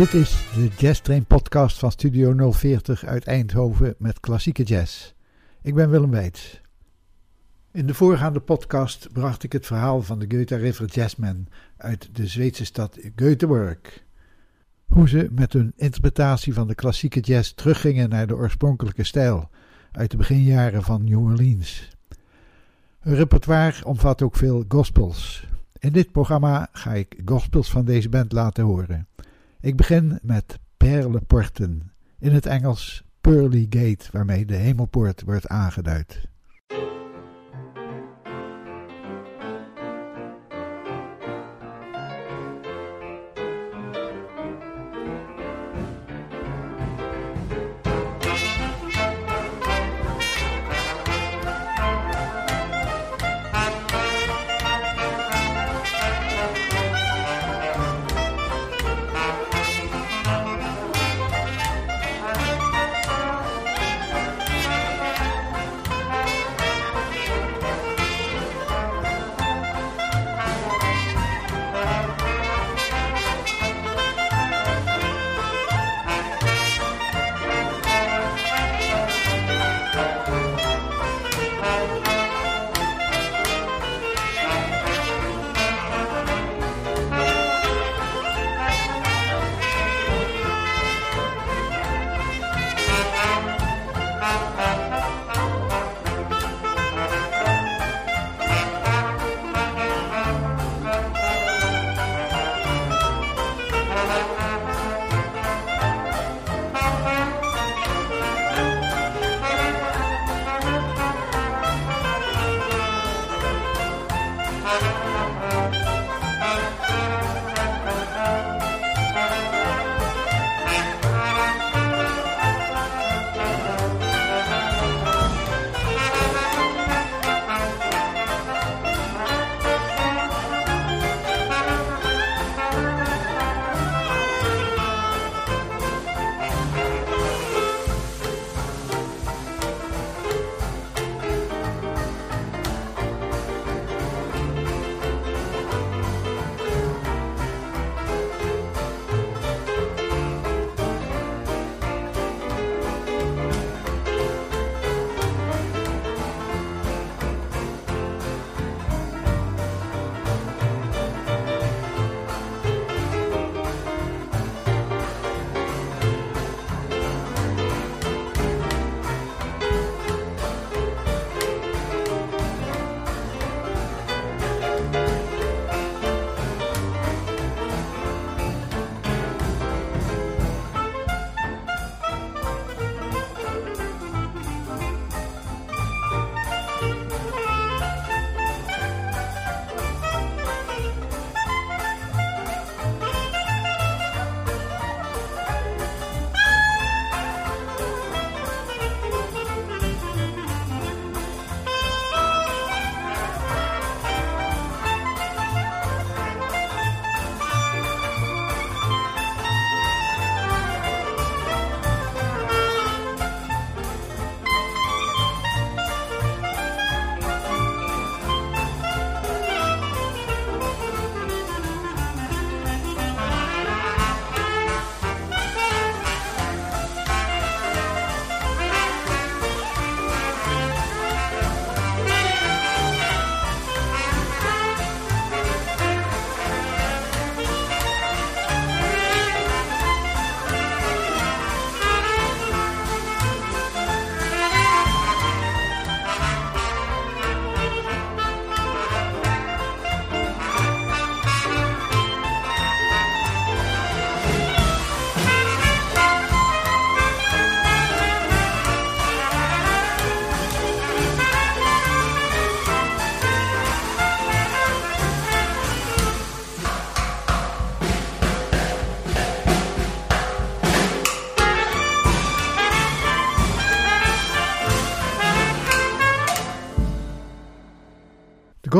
Dit is de Jazz Train podcast van Studio 040 uit Eindhoven met klassieke jazz. Ik ben Willem Weits. In de voorgaande podcast bracht ik het verhaal van de Goethe River Jazzmen uit de Zweedse stad Göteborg. Hoe ze met hun interpretatie van de klassieke jazz teruggingen naar de oorspronkelijke stijl uit de beginjaren van New Orleans. Hun repertoire omvat ook veel gospels. In dit programma ga ik gospels van deze band laten horen. Ik begin met Perleporten, in het Engels Pearly Gate, waarmee de hemelpoort wordt aangeduid.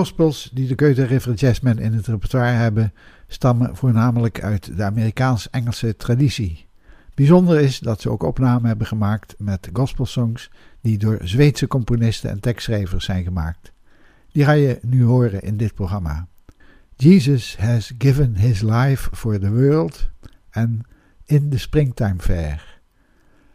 Gospels die de Goethe River in het repertoire hebben, stammen voornamelijk uit de Amerikaans-Engelse traditie. Bijzonder is dat ze ook opnamen hebben gemaakt met gospelsongs die door Zweedse componisten en tekstschrijvers zijn gemaakt. Die ga je nu horen in dit programma. Jesus has given his life for the world en in de Springtime Fair.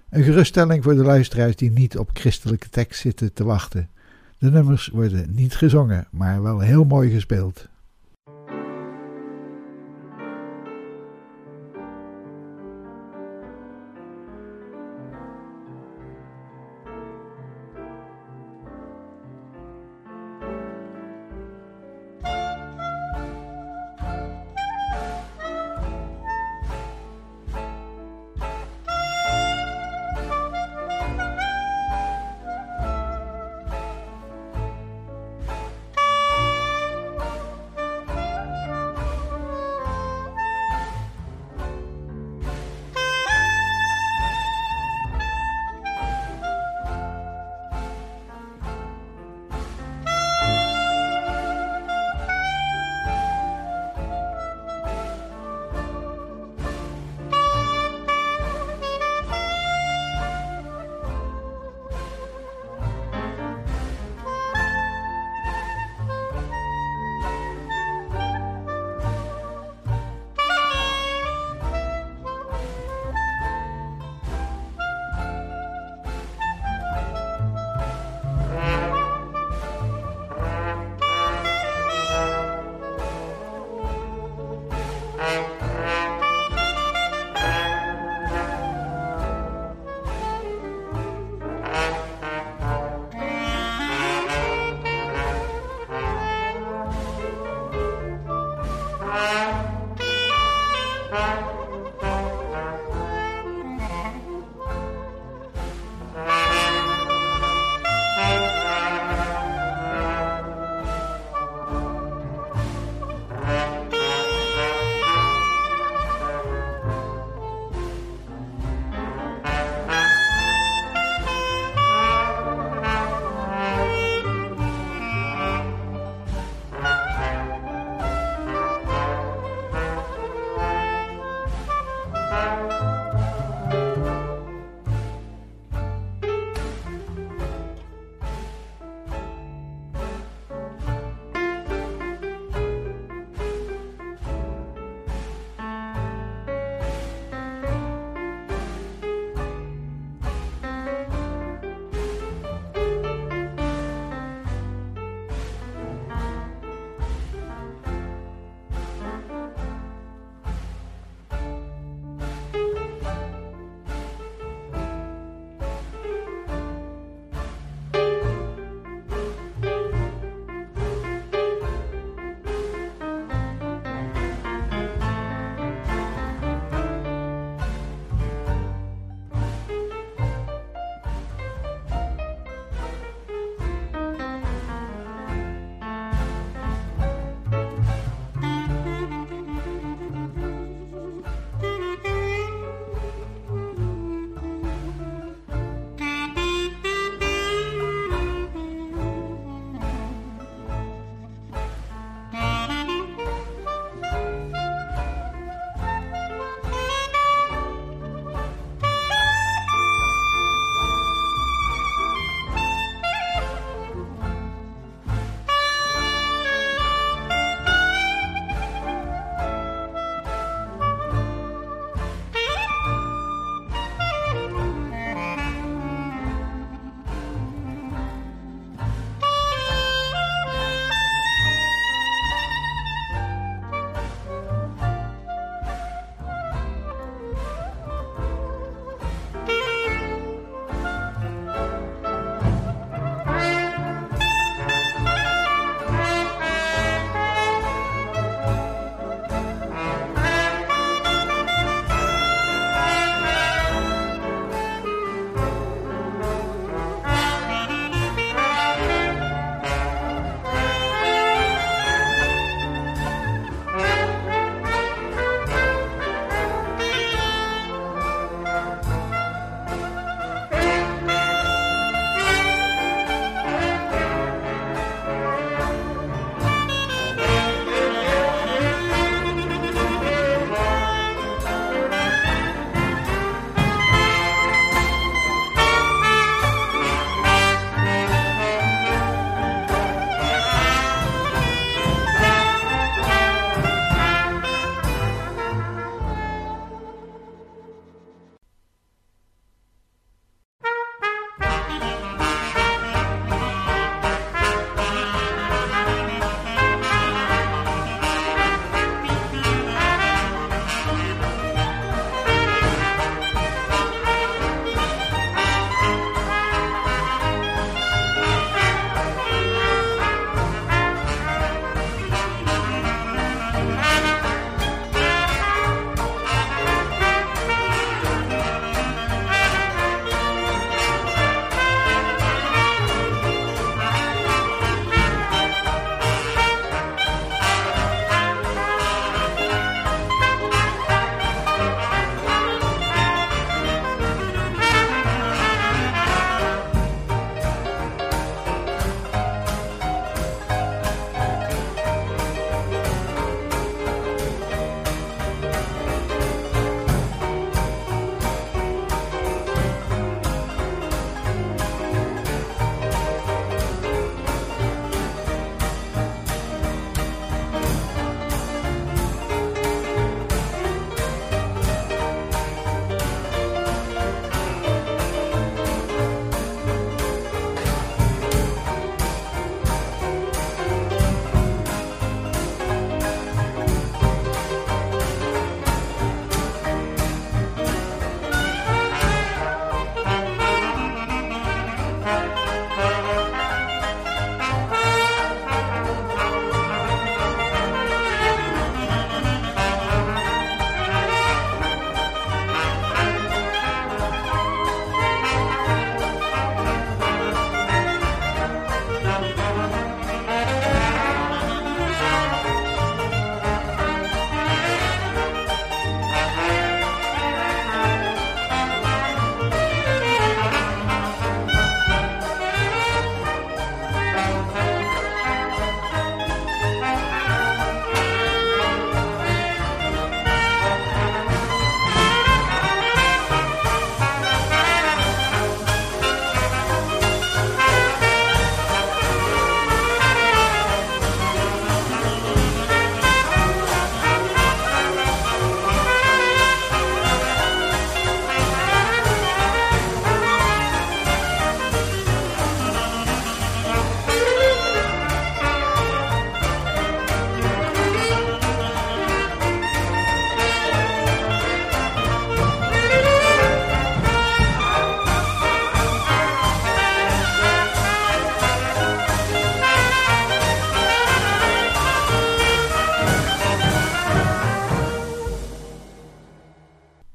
Een geruststelling voor de luisteraars die niet op christelijke tekst zitten te wachten. De nummers worden niet gezongen, maar wel heel mooi gespeeld.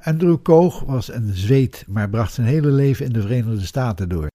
Andrew Koog was een Zweed, maar bracht zijn hele leven in de Verenigde Staten door.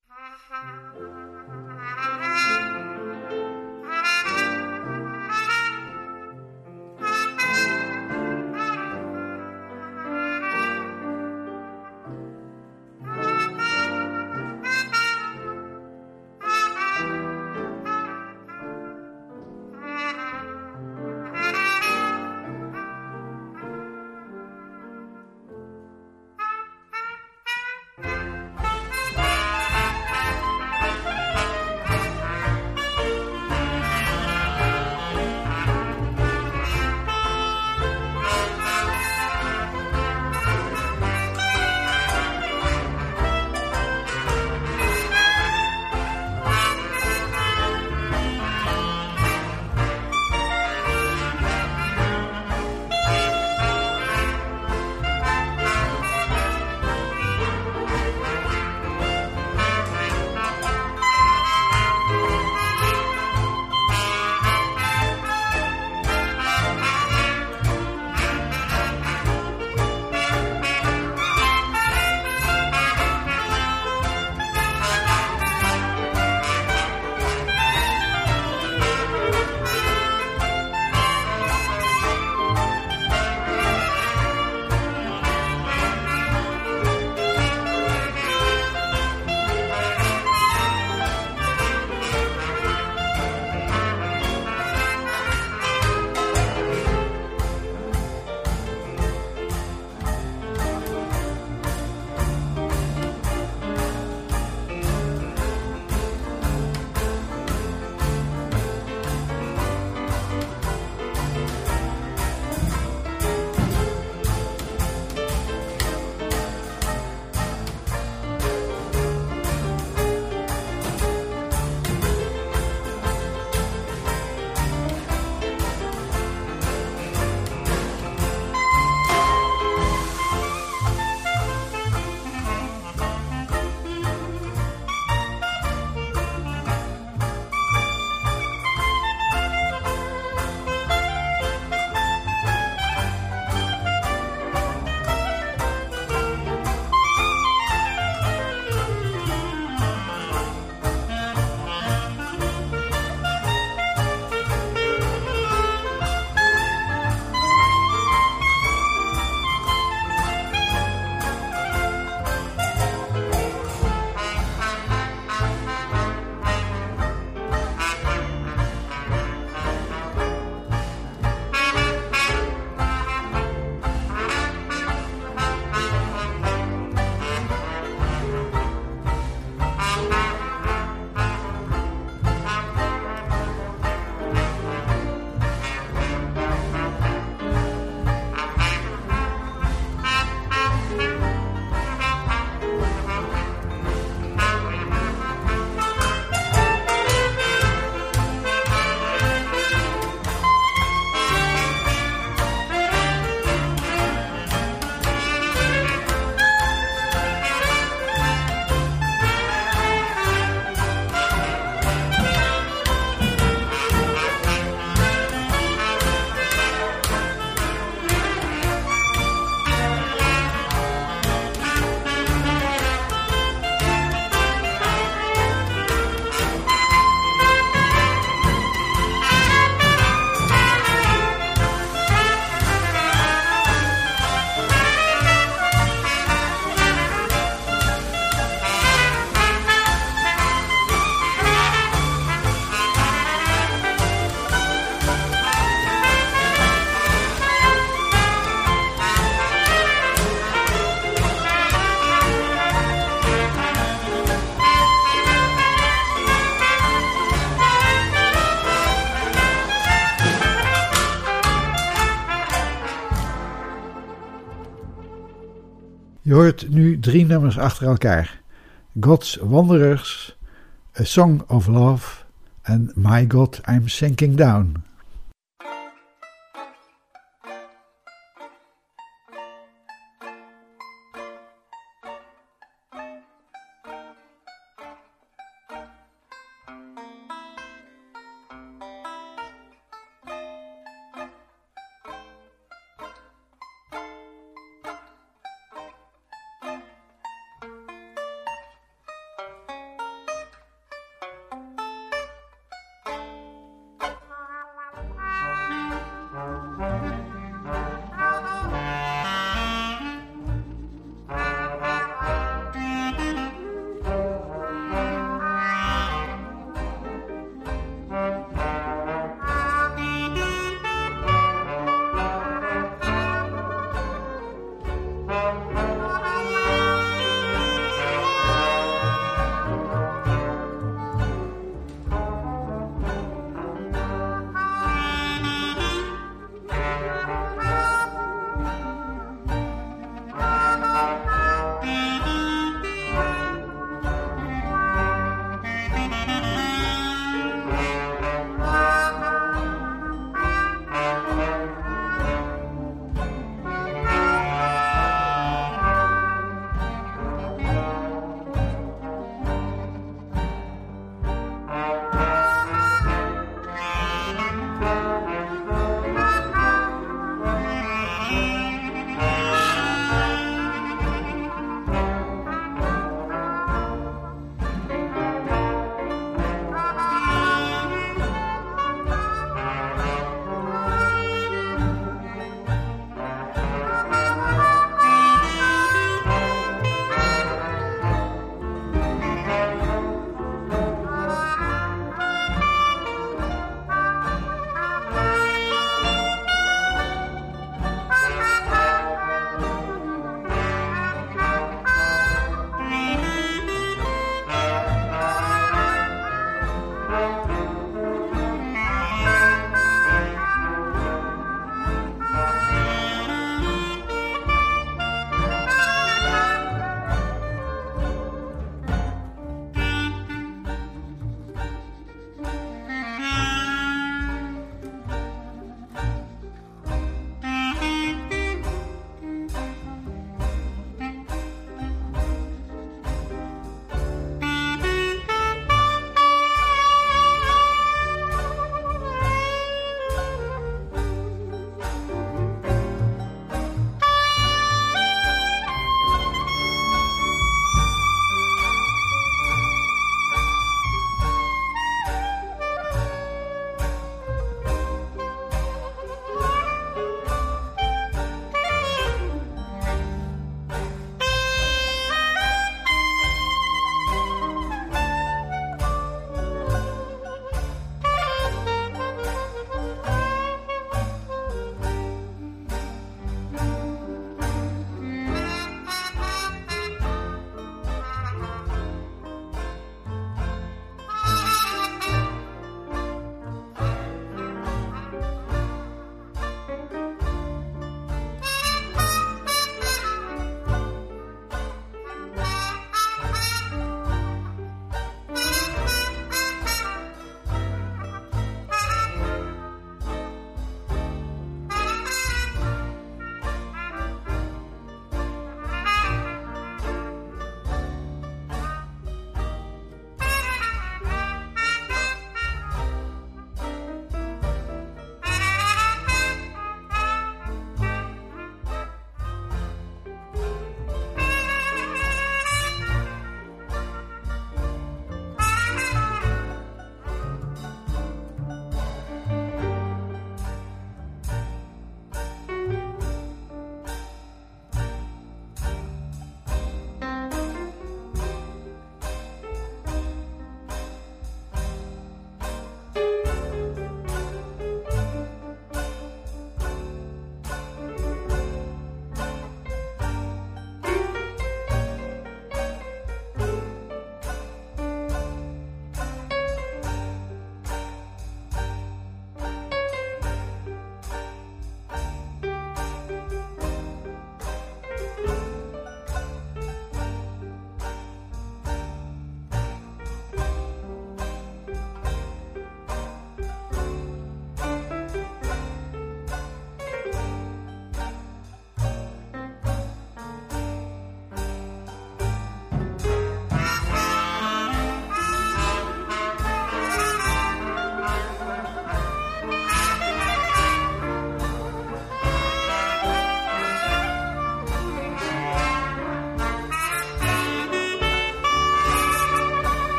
Je hoort nu drie nummers achter elkaar: God's Wanderers, A Song of Love en My God, I'm Sinking Down.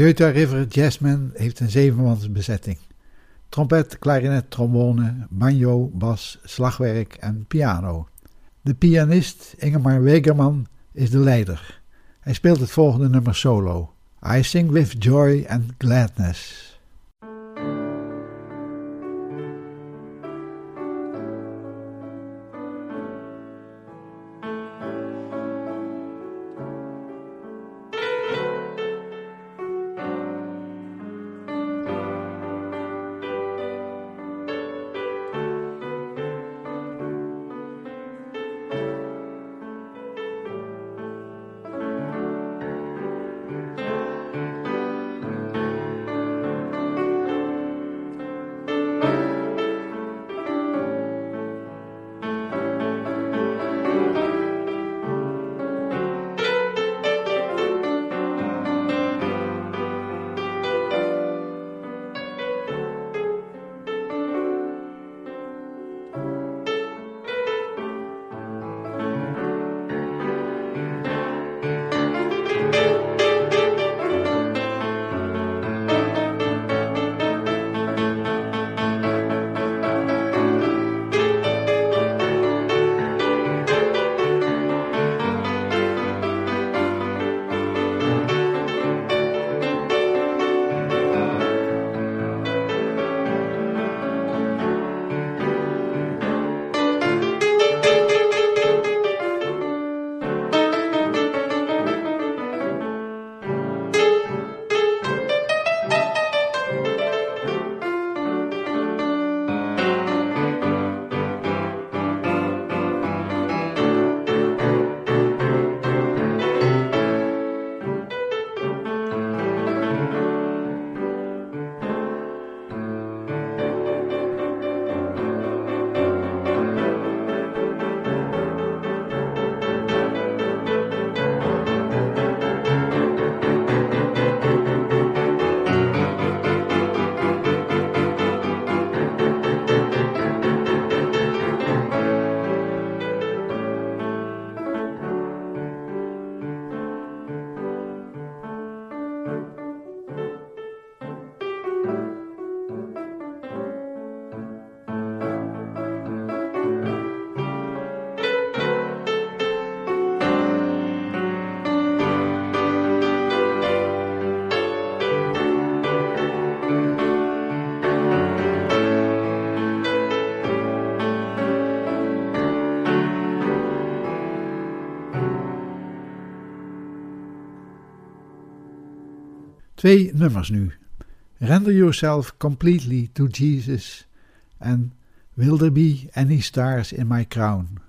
Goethe River Jazzman heeft een zevenmans bezetting. Trompet, klarinet, trombone, banjo, bas, slagwerk en piano. De pianist Ingemar Wegerman is de leider. Hij speelt het volgende nummer solo. I sing with joy and gladness. Twee nummers nu. Render yourself completely to Jesus en Will there be any stars in my crown?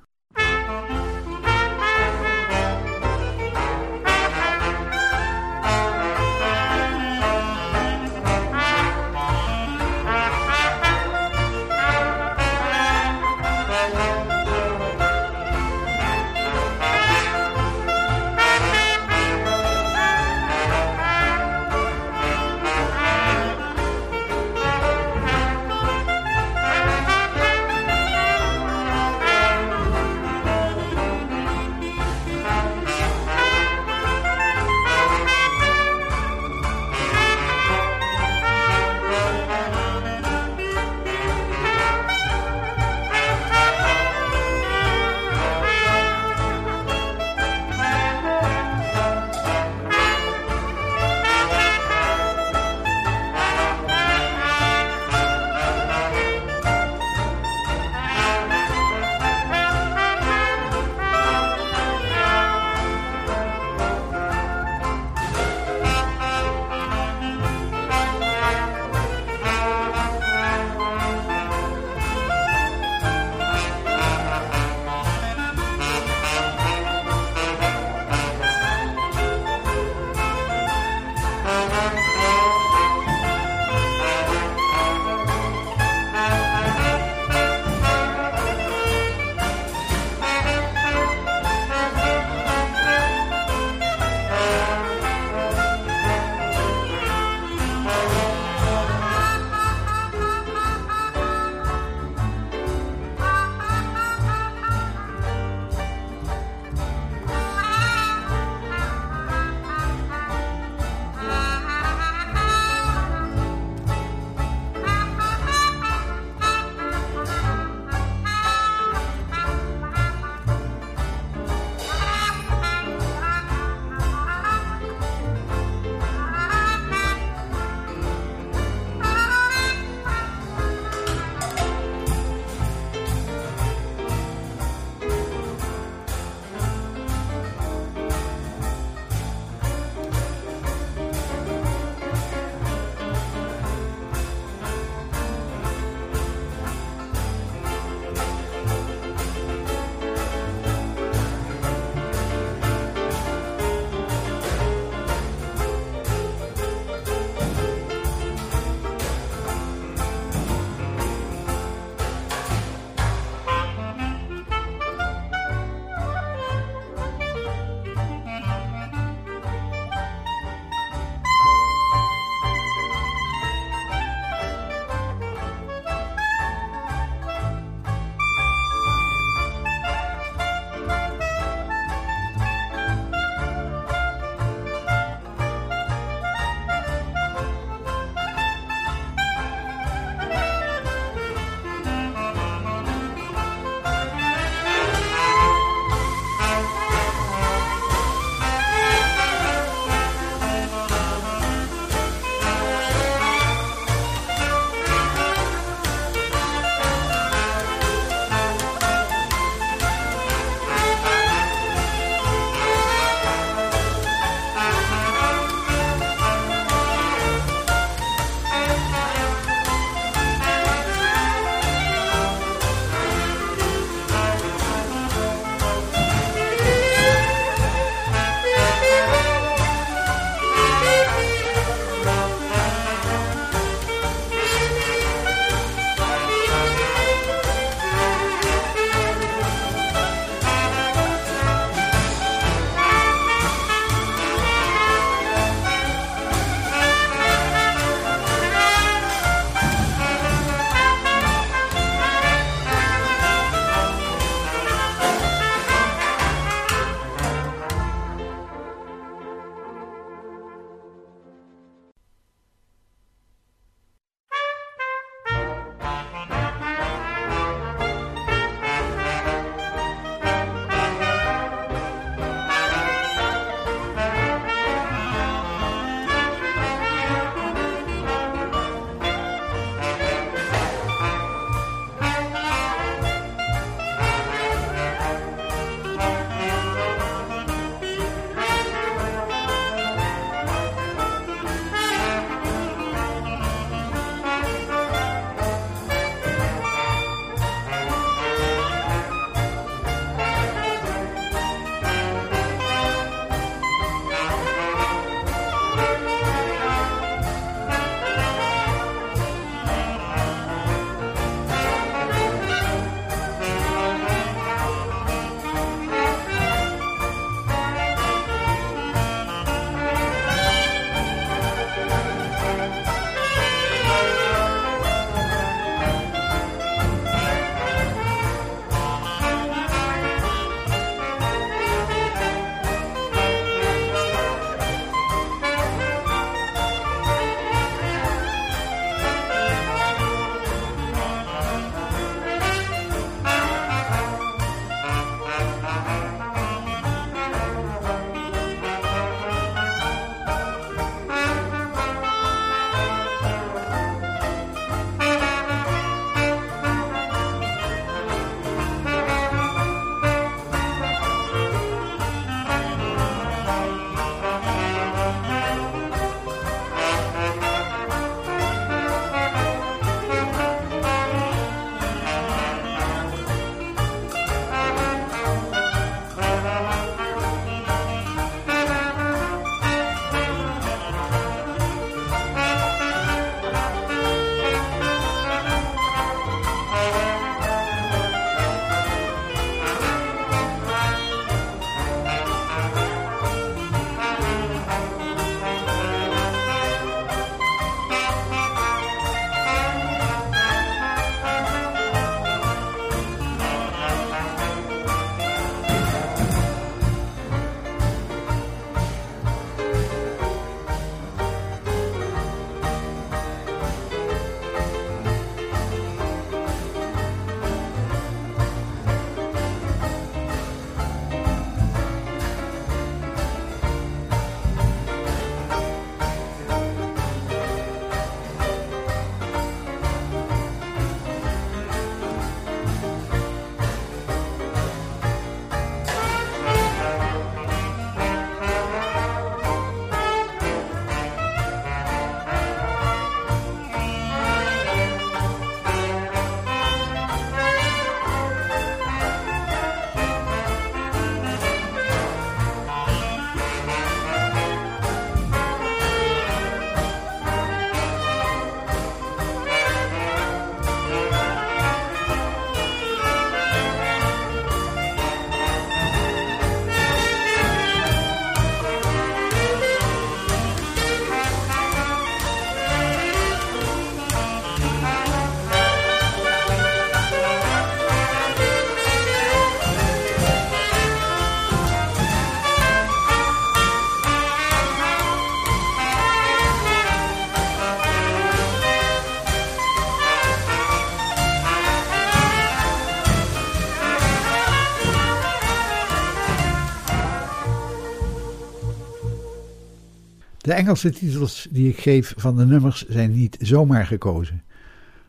De Engelse titels die ik geef van de nummers zijn niet zomaar gekozen.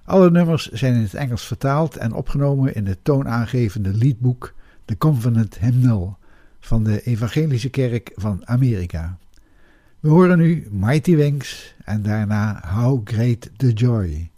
Alle nummers zijn in het Engels vertaald en opgenomen in het toonaangevende liedboek The Covenant Hymnal van de Evangelische Kerk van Amerika. We horen nu Mighty Wings en daarna How Great the Joy.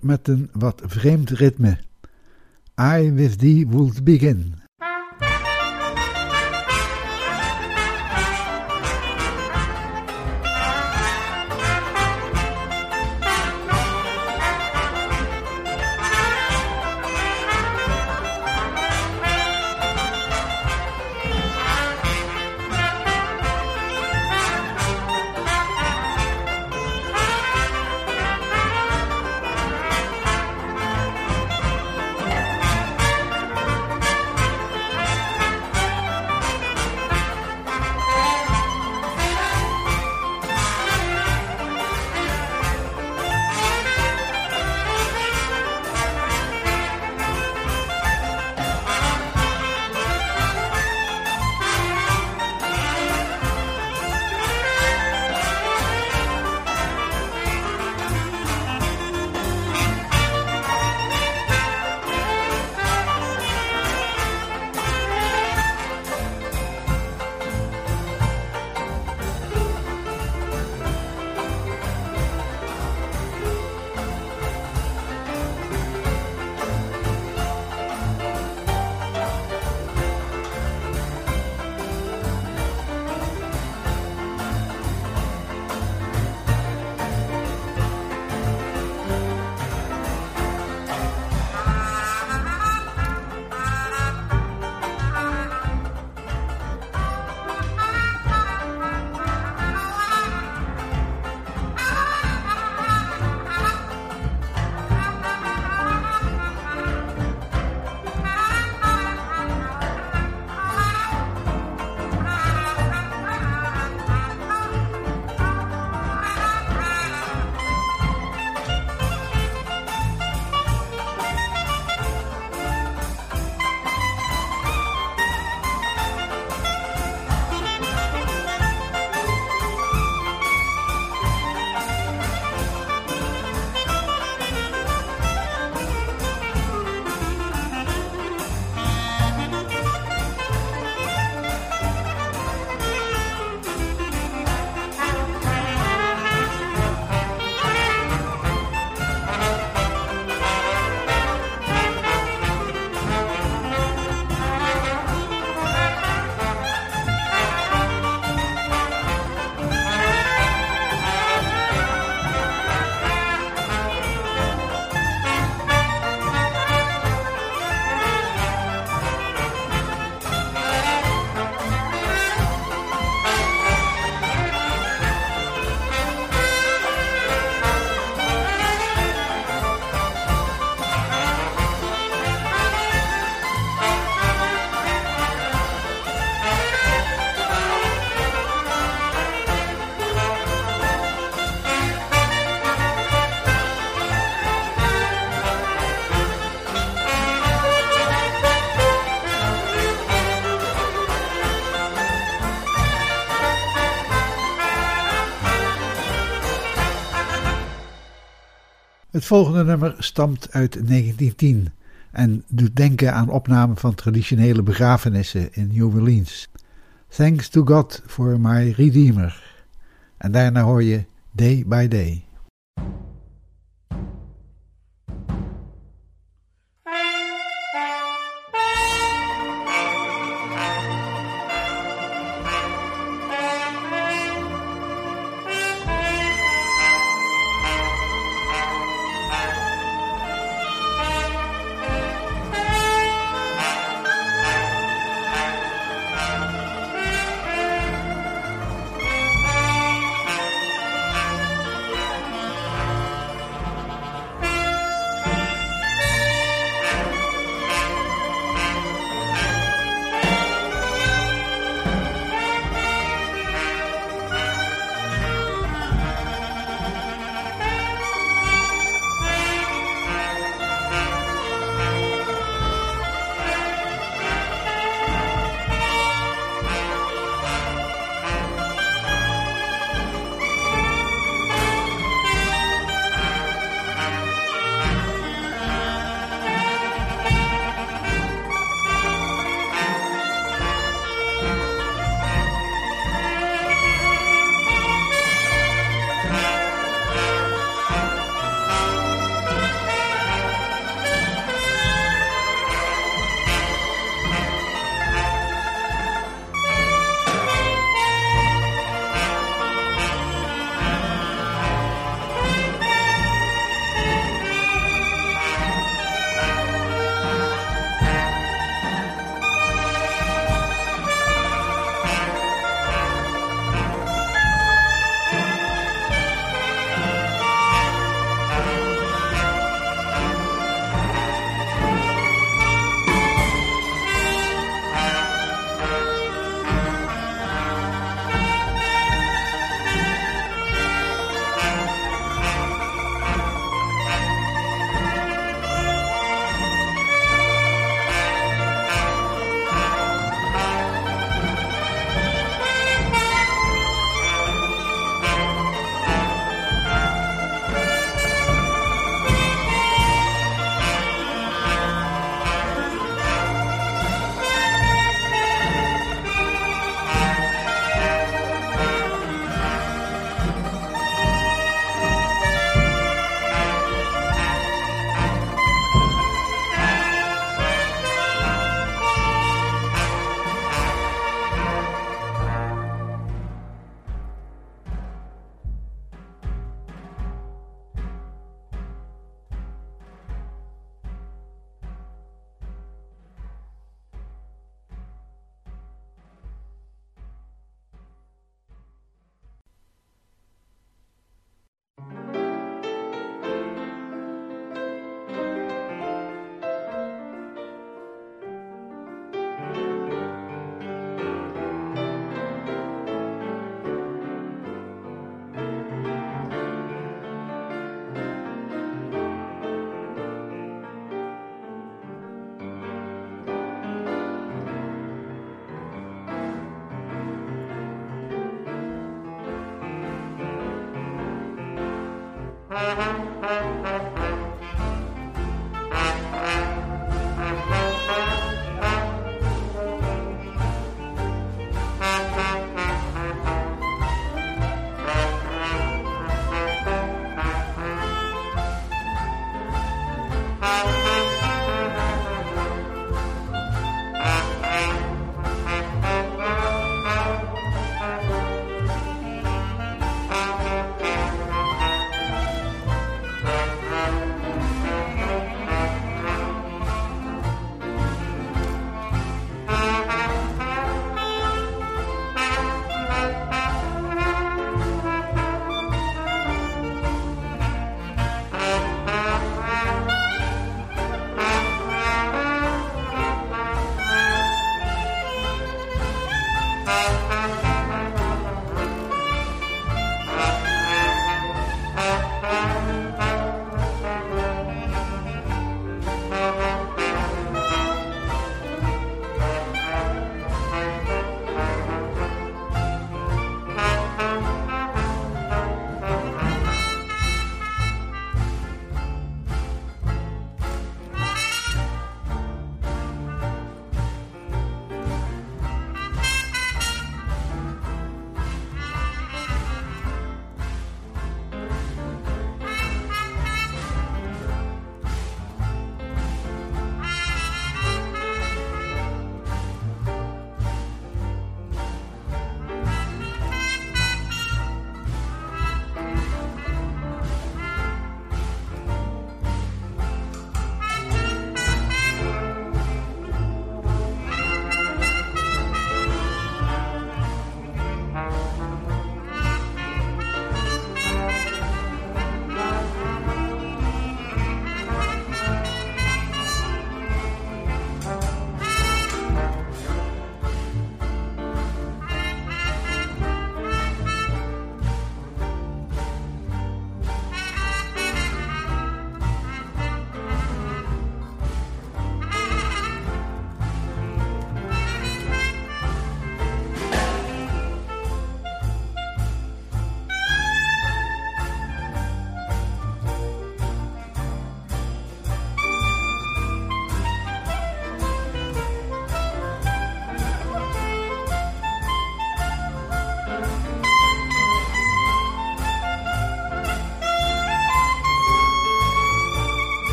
Met een wat vreemd ritme. I with thee would begin. Volgende nummer stamt uit 1910 en doet denken aan opnamen van traditionele begrafenissen in New Orleans. Thanks to God for my Redeemer. En daarna hoor je Day by Day.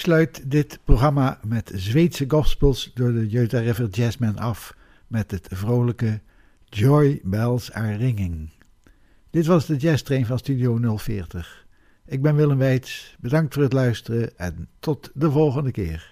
Sluit dit programma met Zweedse gospels door de Jutta River Jazzmen af met het vrolijke Joy Bells Are Ringing. Dit was de Jazz Train van Studio 040. Ik ben Willem Weits, bedankt voor het luisteren en tot de volgende keer.